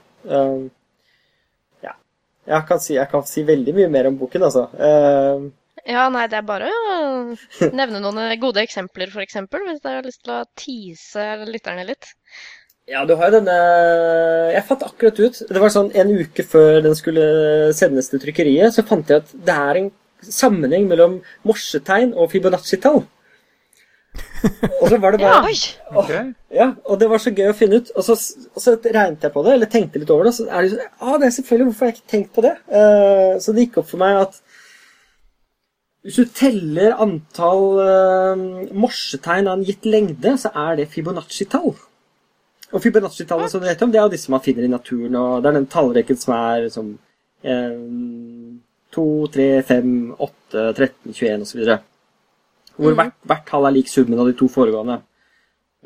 Jeg kan, si, jeg kan si veldig mye mer om boken, altså. Uh, ja, nei, det er bare å [LAUGHS] nevne noen gode eksempler, f.eks., hvis jeg har lyst til å tease lytterne litt. Ja, du har jo denne Jeg fant akkurat ut Det var sånn en uke før den skulle sendes til trykkeriet, så fant jeg at det er en sammenheng mellom morsetegn og Fibonacci-tall. Og så var det bare Oi! Og, Ja, og det var så gøy å finne ut. Og så, og så regnet jeg på det, eller tenkte litt over det, og så er det sånn ah, det er selvfølgelig, hvorfor har jeg ikke tenkt på det? Uh, så det gikk opp for meg at hvis du teller antall uh, morsetegn av en gitt lengde, så er det Fibonacci-tall. Og Fibonacci-tallet som du vet om, det er jo disse man finner i naturen, og det er den tallrekken som er som eh, 2, 3, 5, 8, 13, 21 osv. Hvor hvert, hvert tall er lik summen av de to foregående.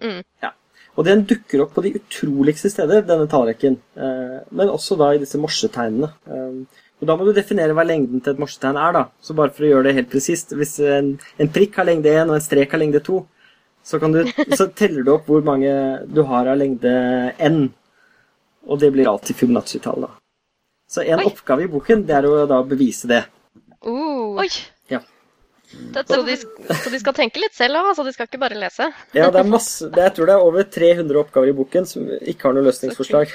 Mm. Ja. Og den dukker opp på de utroligste steder, denne tallrekken. Eh, men også da i disse morsetegnene. Eh, og da må du definere hva lengden til et morsetegn er, da. Så bare for å gjøre det helt presist. Hvis en, en prikk har lengde 1 og en strek har lengde 2, så, kan du, så teller du opp hvor mange du har av lengde n. Og det blir alltid Fibonacci-tall, da. Så en Oi. oppgave i boken, det er å da bevise det. Uh. Oi! Dette, Så, de, så de skal tenke litt selv òg, altså. De skal ikke bare lese. Ja, det er masse, det, jeg tror det er over 300 oppgaver i boken som ikke har noe løsningsforslag.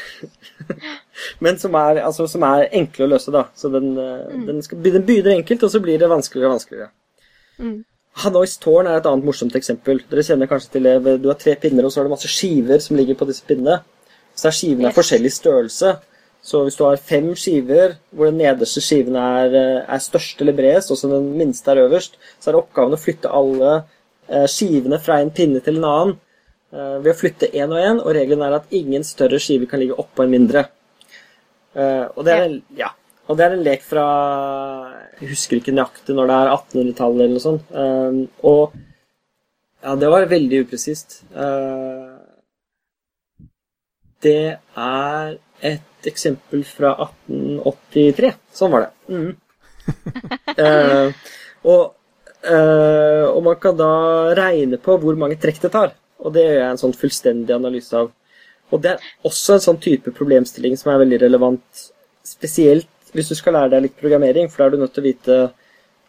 [LAUGHS] Men som er, altså, som er enkle å løse, da. Så den, mm. den, skal, den begynner enkelt, og så blir det vanskeligere og vanskeligere. Mm. Hanois tårn er et annet morsomt eksempel. Dere kjenner kanskje til det. Du har tre pinner, og så har du masse skiver som ligger på disse pinnene. Så er skivene av Yes. forskjellig størrelse. Så hvis du har fem skiver, hvor den nederste skiven er, eh, er størst eller bredest, og så den minste er øverst, så er det oppgaven å flytte alle eh, skivene fra en pinne til en annen eh, ved å flytte én og én, og regelen er at ingen større skive kan ligge oppå en mindre. Og, det er en, ja. og det er en lek fra Jeg husker ikke nøyaktig når det er 1800-tallet eller noe sånt. Og ja, det var veldig upresist. Det er et eksempel fra 1883. Sånn var det. Mm. [LAUGHS] Eh, og, eh, og man kan da regne på hvor mange trekk det tar. Og det gjør jeg en sånn fullstendig analyse av. Og det er også en sånn type problemstilling som er veldig relevant, spesielt hvis du skal lære deg litt programmering, for da er du nødt til å vite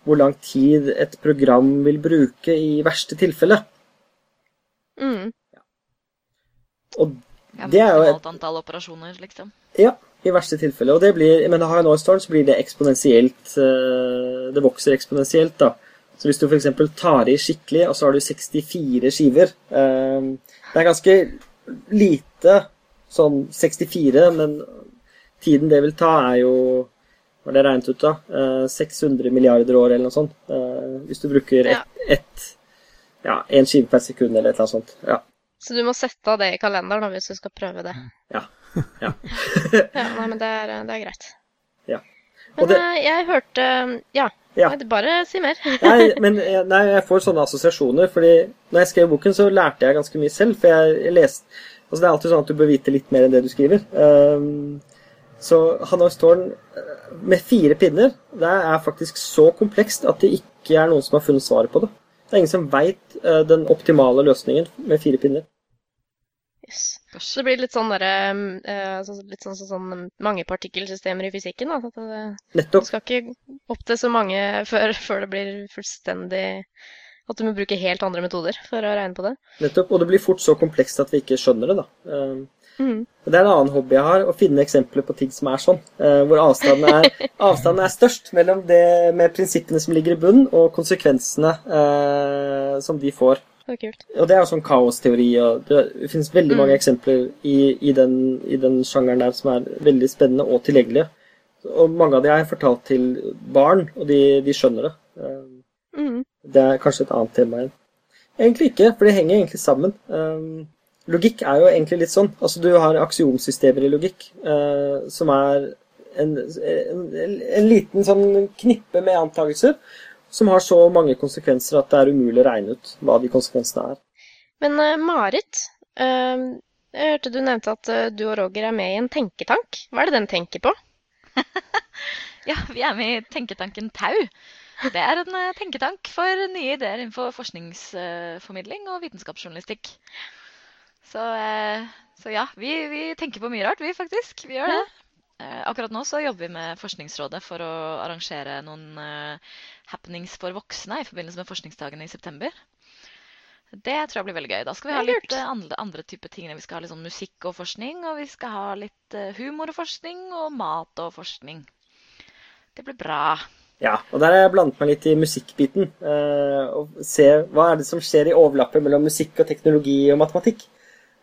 hvor lang tid et program vil bruke i verste tilfelle. Mm. Og ja, det er jo et antall operasjoner, liksom. Ja, i verste tilfelle. Og det blir, men har jeg en Oyster, så blir det eksponentielt eh, Det vokser eksponentielt, da. Så hvis du f.eks. tar i skikkelig, og så har du 64 skiver eh, Det er ganske lite sånn 64, men tiden det vil ta, er jo Hva er det regnet ut, da? Eh, 600 milliarder år, eller noe sånt. Eh, hvis du bruker ett ett Ja, én skive per sekund, eller et eller annet sånt. Ja. Så du må sette av det i kalenderen hvis du skal prøve det. Ja. Ja. [LAUGHS] Ja, nei, men det er, det er greit. Ja. Og Men det- eh, jeg hørte Ja, Ja. Nei, bare si mer. [LAUGHS] Nei, men jeg- nei, jeg får sånne assosiasjoner, fordi når jeg skrev boken, så lærte jeg ganske mye selv. For jeg, leste Altså, det er alltid sånn at du bør vite litt mer enn det du skriver. Um, så Hanois tårn eh, med fire pinner, det er faktisk så komplekst at det ikke er noen som har funnet svaret på det. Det er ingen som veit den optimale løsningen med fire pinner. Yes. Så det blir litt sånn derre eh, Litt sånn som sånn, mange partikkelsystemer i fysikken. Da. At det, du skal ikke opp til så mange [LAUGHS] før, før det blir fullstendig At du må bruke helt andre metoder for å regne på det. nettopp. Og det blir fort så komplekst at vi ikke skjønner det, da. Um, Mm. Det er en annen hobby jeg har, å finne eksempler på ting som er sånn. eh, hvor avstanden er, [LAUGHS] avstanden er størst mellom det med prinsippene som ligger i bunnen, og konsekvensene eh, som de får. Så kult. Og det er jo sånn kaosteori, og det finnes veldig mange eksempler i, i, den, i den sjangeren der som er veldig spennende og tilgjengelige. Og mange av de har jeg fortalt til barn, og de, de skjønner det. Eh, Mm. det er kanskje et annet tema igjen. Egentlig ikke, for det henger egentlig sammen. Um, logikk er jo egentlig litt sånn. Altså, du har aksiomsystemer i logikk, eh, som er en, en, en liten sånn knippe med antakelser som har så mange konsekvenser at det er umulig å regne ut hva de konsekvensene er. Men eh, Marit, eh, jeg hørte du nevnte at eh, du og Roger er med i en tenketank. Hva er det den tenker på? [LAUGHS] Ja, vi er med i tenketanken Tau. Det er en tenketank for nye ideer innenfor forskningsformidling og vitenskapsjournalistikk. Så, så ja, vi, vi tenker på mye rart, vi faktisk. Vi gjør det. Eh, Akkurat nå så jobber vi med Forskningsrådet for å arrangere noen eh, happenings for voksne i forbindelse med forskningsdagene i september. Det tror jeg blir veldig gøy. Da skal vi ha litt eh, andre, andre typer ting. Vi skal ha litt sånn musikk og forskning, og vi skal ha litt humor og forskning, og mat og forskning. Det blir bra. Ja, og der har jeg blandet meg litt i musikkbiten. og se hva er det som skjer i overlappet mellom musikk og teknologi og matematikk.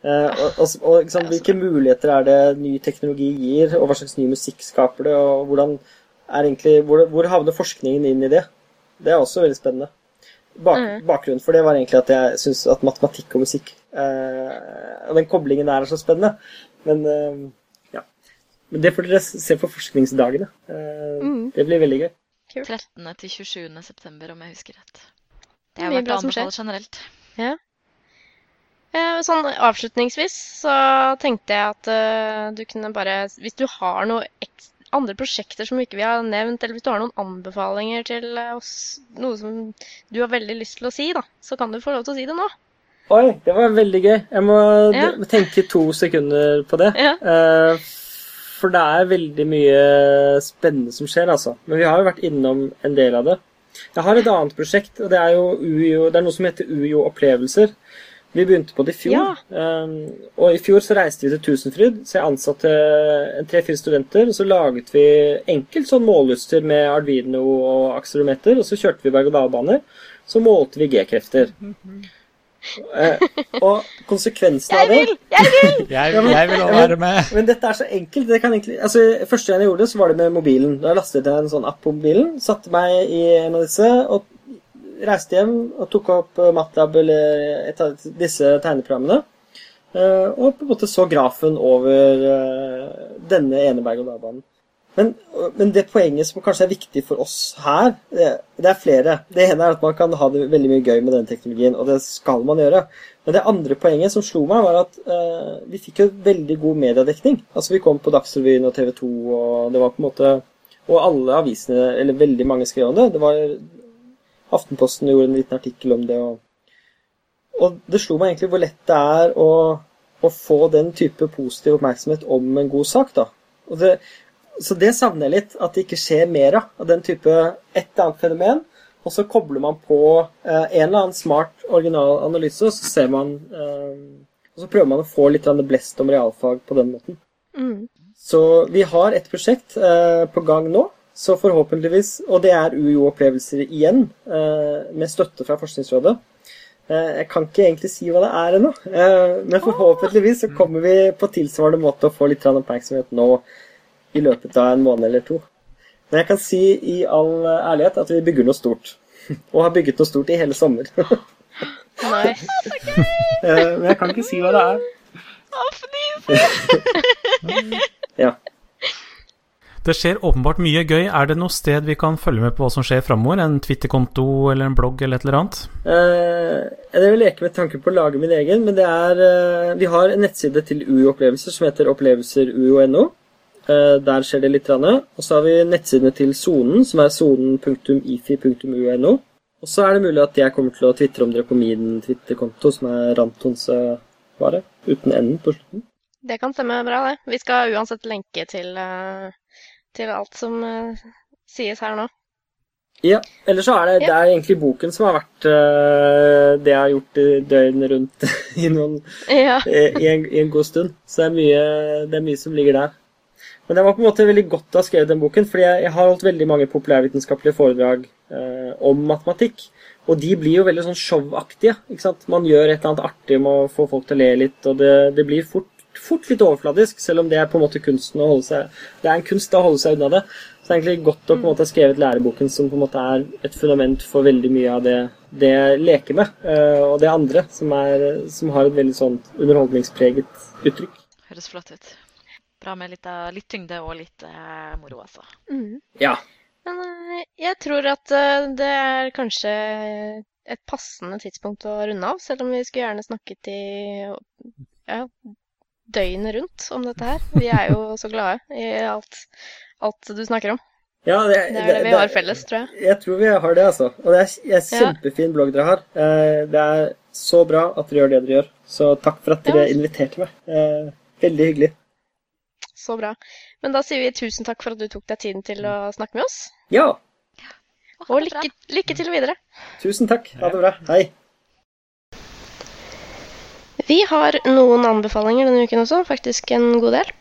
Eh, og og, og liksom, hvilke muligheter er det ny teknologi gir, og hva slags ny musikk skaper det, og hvordan er egentlig, hvor, hvor havner forskningen inn i det? Det er også veldig spennende. Bak, Mm. Bakgrunnen for det var egentlig at jeg syns at matematikk og musikk eh, Og den koblingen der er så spennende. Men eh, ja. Men det får dere se på forskningsdagene. Eh, Mm. Det blir veldig gøy. Kult. 13. til 27. september, om jeg husker rett. Det har er anbefalt verdt å anbefale generelt. Eh, Sånn avslutningsvis så tenkte jeg at uh, du kunne bare Hvis du har noen andre prosjekter som ikke vi har nevnt, eller hvis du har noen anbefalinger til eh, oss, noe som du har veldig lyst til å si, da, så kan du få lov til å si det nå. Oi, det var veldig gøy. Jeg må Ja. tenke to sekunder på det. Ja. Uh, For det er veldig mye spennende som skjer, altså. Men vi har jo vært innom en del av det. Jeg har et annet prosjekt, og det er jo UiO, det er noe som heter UiO Opplevelser. Vi begynte på det i fjor. Ja. eh, og i fjor så reiste vi til Tusenfryd, så jeg ansatte en tre-fire studenter. Og så laget vi enkelt sånn målutstyr med Arduino og akselerometer, og så kjørte vi berg-og-dal-baner. Så målte vi G-krefter. Eh, og konsekvensen av det Jeg vil! [LAUGHS] Jeg, vil! jeg vil også være med. Men dette er så enkelt. Det kan egentlig, altså, første gang jeg gjorde det, så var det med mobilen. Da lastet jeg en sånn app på mobilen, satte meg i en av disse og reiste hjem og tok opp eh, MATLAB eller et av disse tegneprogrammene. eh, Og på en måte så grafen over eh, denne ene berg-og-dal-banen. Men, men det poenget som kanskje er viktig for oss her, det, er flere. Det ene er at man kan ha det veldig mye gøy med denne teknologien, og det skal man gjøre. Men det andre poenget som slo meg, var at vi fikk jo veldig god mediedekning. Altså Vi kom på Dagsrevyen og TV 2, og det var på en måte Og alle avisene, eller veldig mange skrev om det. Det var Aftenposten gjorde en liten artikkel om det. Og, og det slo meg egentlig hvor lett det er å, å få den type positiv oppmerksomhet om en god sak. da. Det, så det savner jeg litt, at det ikke skjer mer av. Av den type et eller annet fenomen. Og så kobler man på eh, en eller annen smart, original analyse, og så ser man eh, Og så prøver man å få litt blest om realfag på den måten. Mm. Så vi har et prosjekt eh, på gang nå. Så forhåpentligvis, og det er UiO-opplevelser igjen, eh, med støtte fra Forskningsrådet. Eh, jeg kan ikke egentlig si hva det er ennå, eh, men forhåpentligvis så kommer vi på tilsvarende måte å få litt oppmerksomhet nå i løpet av en måned eller to. Men jeg kan si i all ærlighet at vi bygger noe stort. [LAUGHS] Og har bygget noe stort i hele sommer. [LAUGHS] Nice. Eh, men jeg kan ikke si hva det er. [LAUGHS] Ja. Det skjer åpenbart mye gøy. Er det noe sted vi kan følge med på hva som skjer framover? En Twitter-konto eller en blogg eller et eller annet? Eh, jeg vil leke med tanken på å lage min egen, men det er eh, Vi har en nettside til UI-opplevelser som heter opplevelseruo.no. Eh, der skjer det litt. Og så har vi nettsidene til Sonen, som er sonen.ifi.uo.no. Og så er det mulig at jeg kommer til å tvitre om dere på min Twitter-konto, som er Rantonsvare, uten enden på slutten. Det kan stemme bra, det. Vi skal uansett lenke til, eh, til alt som eh, sies her nå. Ja, Eller så er det, det er egentlig boken som har vært uh, det jeg har gjort døgnet rundt [LAUGHS] i, noen, Ja. i, en, i en god stund. Så det er, mye, det er mye som ligger der. Men det var på en måte veldig godt å ha skrevet den boken, fordi jeg, jeg har holdt veldig mange populærvitenskapelige foredrag uh, om matematikk. Og de blir jo veldig sånn showaktige. ikke sant? Man gjør et eller annet artig med å få folk til å le litt, og det, det blir fort, fort litt overfladisk, selv om det er på en måte kunsten å holde seg Det er en kunst å holde seg unna det. Så det er egentlig godt å på en måte ha skrevet læreboken, som på en måte er et fundament for veldig mye av det, det jeg leker med, eh, og det andre, som, er, som har et veldig sånn underholdningspreget uttrykk. Høres flott ut. Bra med litt, litt tyngde og litt eh, moro, altså. Mm. Ja. Men eh, jeg tror at eh, det er kanskje et passende tidspunkt å runde av, selv om vi skulle gjerne snakket i ja, døgnet rundt om dette her. Vi er jo så glade i alt, alt du snakker om. Ja, det, Det er det vi har felles, tror jeg. Jeg tror vi har det, altså. Og det er Ja. kjempefin blogg dere har. Eh, Det er så bra at dere gjør det dere gjør. Så takk for at dere Ja. inviterte meg. Eh, Veldig hyggelig. Så bra. Men da sier vi tusen takk for at du tok deg tiden til å snakke med oss. Ja, Og er lykke, lykke til videre. tusen takk. Ha det bra. Hei. Vi har noen anbefalinger denne uken også, faktisk en god del.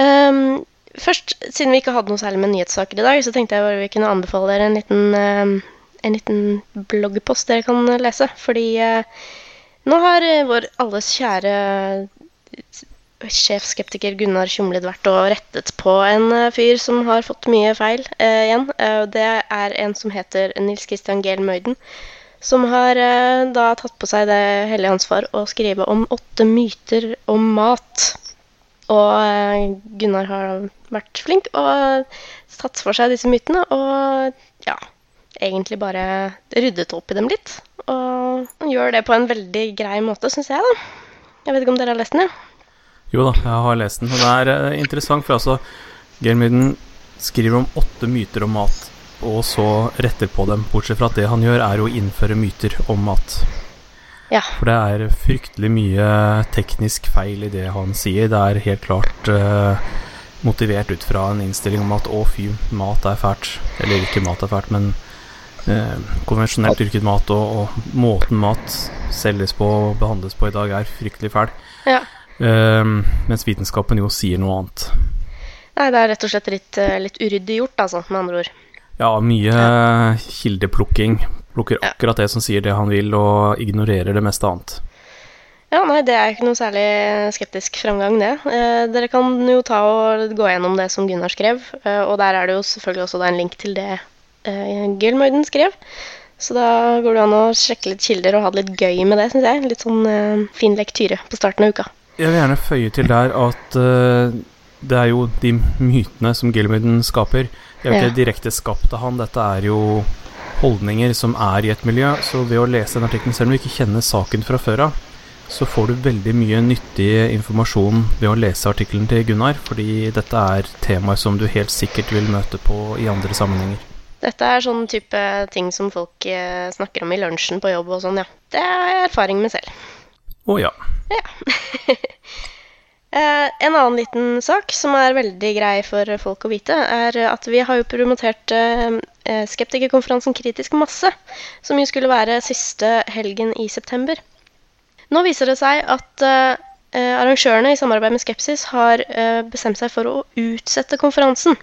Um, først, siden vi ikke hadde noe særlig med nyhetssaker i dag, så tenkte jeg bare vi kunne anbefale dere en liten, um, en liten bloggpost dere kan lese. Fordi uh, nå har eh, vår alles kjære sjefskeptiker Gunnar Tjumlid vært og rettet på en eh, fyr som har fått mye feil eh, igjen. Eh, det er en som heter Nils Christian Gehl Møyden, som har eh, da tatt på seg det hellige ansvar å skrive om åtte myter om mat. Og eh, Gunnar har vært flink og tatt for seg disse mytene og ja, egentlig bare ryddet opp i dem litt. Og han gjør det på en veldig grei måte, syns jeg, da. Jeg vet ikke om dere har lest den, ja? Jo da, jeg har lest den. Og det er eh, interessant, for altså Gelmyden skriver om åtte myter om mat, og så retter på dem. Bortsett fra at det han gjør, er å innføre myter om mat. Ja. For det er fryktelig mye teknisk feil i det han sier. Det er helt klart eh, motivert ut fra en innstilling om at å, fy, mat er fælt. Eller ikke mat er fælt, men eh, konvensjonelt dyrket mat og, og måten mat selges på og behandles på i dag, er fryktelig fæl. ja. Ehm, mens vitenskapen jo sier noe annet. Nei, det er rett og slett litt, eh, litt uryddig gjort, altså, med andre ord. Ja, mye kildeplukking. Plukker Ja. akkurat det som sier det han vil, og ignorerer det meste annet. Ja, nei, det er ikke noe særlig skeptisk framgang, det. Eh, dere kan jo ta og gå gjennom det som Gunnar skrev, eh, og der er det jo selvfølgelig også en link til det eh, Gilmøyden skrev. Så da går det an å sjekke litt kilder og ha det litt gøy med det, syns jeg. Litt sånn eh, fin lektyre på starten av uka. Jeg vil gjerne føye til der at eh, det er jo de mytene som Gilmuden skaper. Det er jo ikke Ja. direkte skapt av han, dette er jo holdninger som er i et miljø. Så ved å lese den artikkelen, selv om du ikke kjenner saken fra før av, så får du veldig mye nyttig informasjon ved å lese artikkelen til Gunnar, fordi dette er temaer som du helt sikkert vil møte på i andre sammenhenger. Dette er sånn type ting som folk eh, snakker om i lunsjen på jobb og sånn, ja. Det har jeg erfaring med selv. Å ja. [LAUGHS] Eh, en annen liten sak som er veldig grei for folk å vite, er at vi har jo promotert eh, eh, skeptikerkonferansen Kritisk masse, som jo skulle være siste helgen i september. Nå viser det seg at eh, eh, arrangørene i samarbeid med Skepsis har eh, bestemt seg for å utsette konferansen.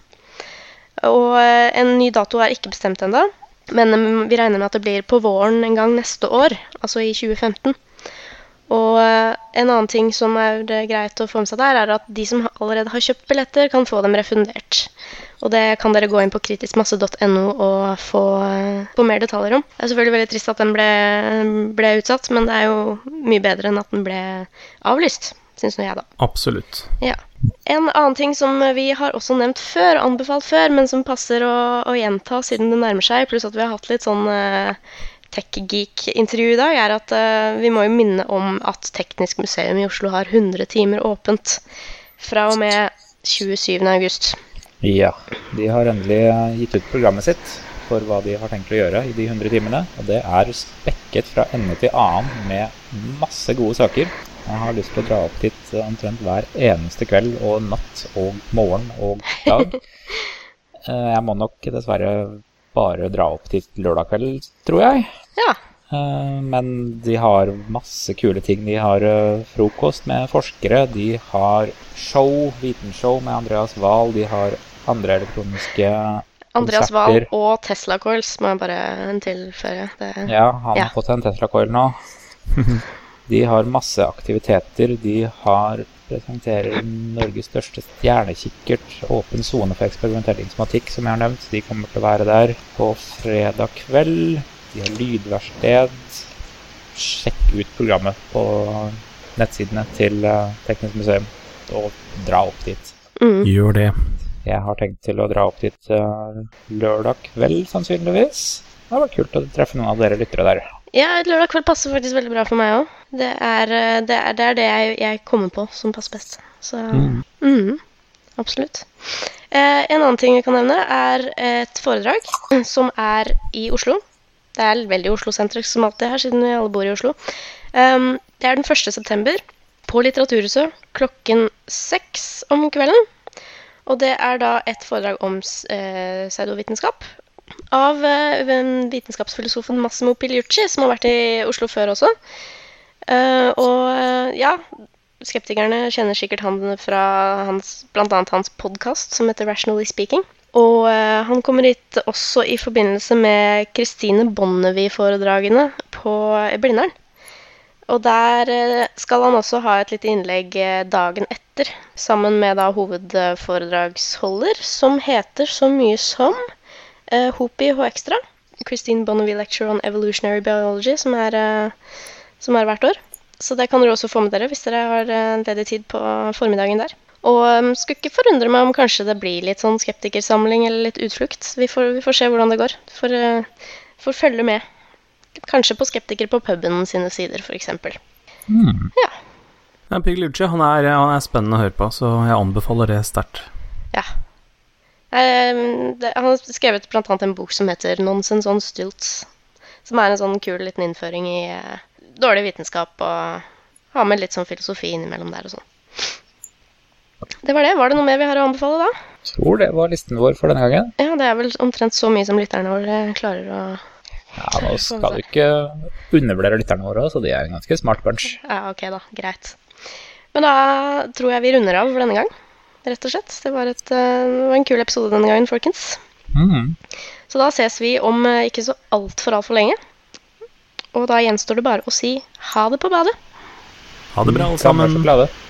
Og en ny dato er ikke bestemt ennå, men mm, vi regner med at det blir på våren en gang neste år, altså i 2015. Og eh, en annen ting som er eh, greit å få med seg der, er at de som allerede har kjøpt billetter, kan få dem refundert. Og det kan dere gå inn på kritiskmasse.no og få, eh, få mer detaljer om. Det er selvfølgelig veldig trist at den ble, ble utsatt, men det er jo mye bedre enn at den ble avlyst, syns nå jeg, da. Absolutt. Ja. En annen ting som vi har også nevnt før, anbefalt før, men som passer å, å gjenta siden det nærmer seg, pluss at vi har hatt litt sånn uh, tech-geek-intervju i dag, er at eh, vi må jo minne om at Teknisk museum i Oslo har 100 timer åpent fra og med 27. august. Ja, de har endelig eh, gitt ut programmet sitt for hva de har tenkt å gjøre i de 100 timene. Og det er spekket fra ende til annen med masse gode saker. Jeg har lyst til å dra opp dit eh, omtrent hver eneste kveld og natt og morgen og dag. [LAUGHS] Jeg må nok dessverre bare dra opp til lørdag kveld, tror jeg. Ja. Eh, Men de har masse kule ting. De har eh, frokost med forskere. De har show, vitenshow med Andreas Wahl. De har andre elektroniske Andreas Wahl og Tesla Coils må jeg bare tilføre. Det, Ja, han Ja. har fått en Tesla Coil nå. [LAUGHS] De har masse aktiviteter. De har presenterer Norges største stjernekikkert, åpen sone for eksperimentell informatikk, som jeg har nevnt. De kommer til å være der på fredag kveld. De har lydverksted. Sjekk ut programmet på nettsidene til eh, Teknisk museum, og dra opp dit. mm. Gjør det. Jeg har tenkt til å dra opp dit eh, lørdag kveld, sannsynligvis. Det hadde vært kult å treffe noen av dere lyttere der. Ja, lørdag kveld passer faktisk veldig bra for meg òg. Det, eh, det det, er det jeg, jeg kommer på som passer best. Så mhm, absolutt. Eh, en annen ting vi kan nevne, er et foredrag som er i Oslo. Det er veldig Oslo-sentrisk som alltid her, siden vi alle bor i Oslo. Um, det er den 1. september på Litteraturhuset klokken seks om kvelden. Og det er da et foredrag om eh, pseudovitenskap av eh, vitenskapsfilosofen Massimo Piliucci, som har vært i Oslo før også. Eh, og eh, ja, skeptikerne kjenner sikkert han fra hans, annet hans podkast som heter Rationally Speaking. Og han kommer hit også i forbindelse med Christine Bonnevie-foredragene på Blindern. Og der skal han også ha et lite innlegg dagen etter, sammen med da hovedforedragsholder, som heter så mye som eh, Hopi H Extra. Christine Bonnevie Lecture on Evolutionary Biology, som er, uh, som er hvert år. Så det kan dere også få med dere hvis dere har uh, ledig tid på formiddagen der. Og um, skulle ikke forundre meg om kanskje det blir litt sånn skeptikersamling eller litt utflukt. Vi får, vi får se hvordan det går. Får, uh, får følge med. Kanskje på skeptikere på puben sine sider, f.eks. Mm. Ja. Ja, Pigliucci han han er spennende å høre på, så jeg anbefaler det sterkt. ja. Um, det, han har skrevet annet en bok som heter 'Nonsense on Stilts'. Som er en sånn kul liten innføring i uh, dårlig vitenskap og har med litt sånn filosofi innimellom der og sånn. Det var det. Var det noe mer vi har å anbefale da? Tror det var listen vår for denne gangen. Ja, det er vel omtrent så mye som lytterne våre klarer å Ja, Nå skal du ikke undervurdere lytterne våre, så de er en ganske smart bunch. Ja, ok da. Greit. Men da tror jeg vi runder av for denne gang, rett og slett. Det var, et, eh, det var en kul episode denne gangen, folkens. Mm. Så da ses vi om eh, ikke så altfor altfor lenge. Og da gjenstår det bare å si ha det på badet. Ha det bra, alle sammen.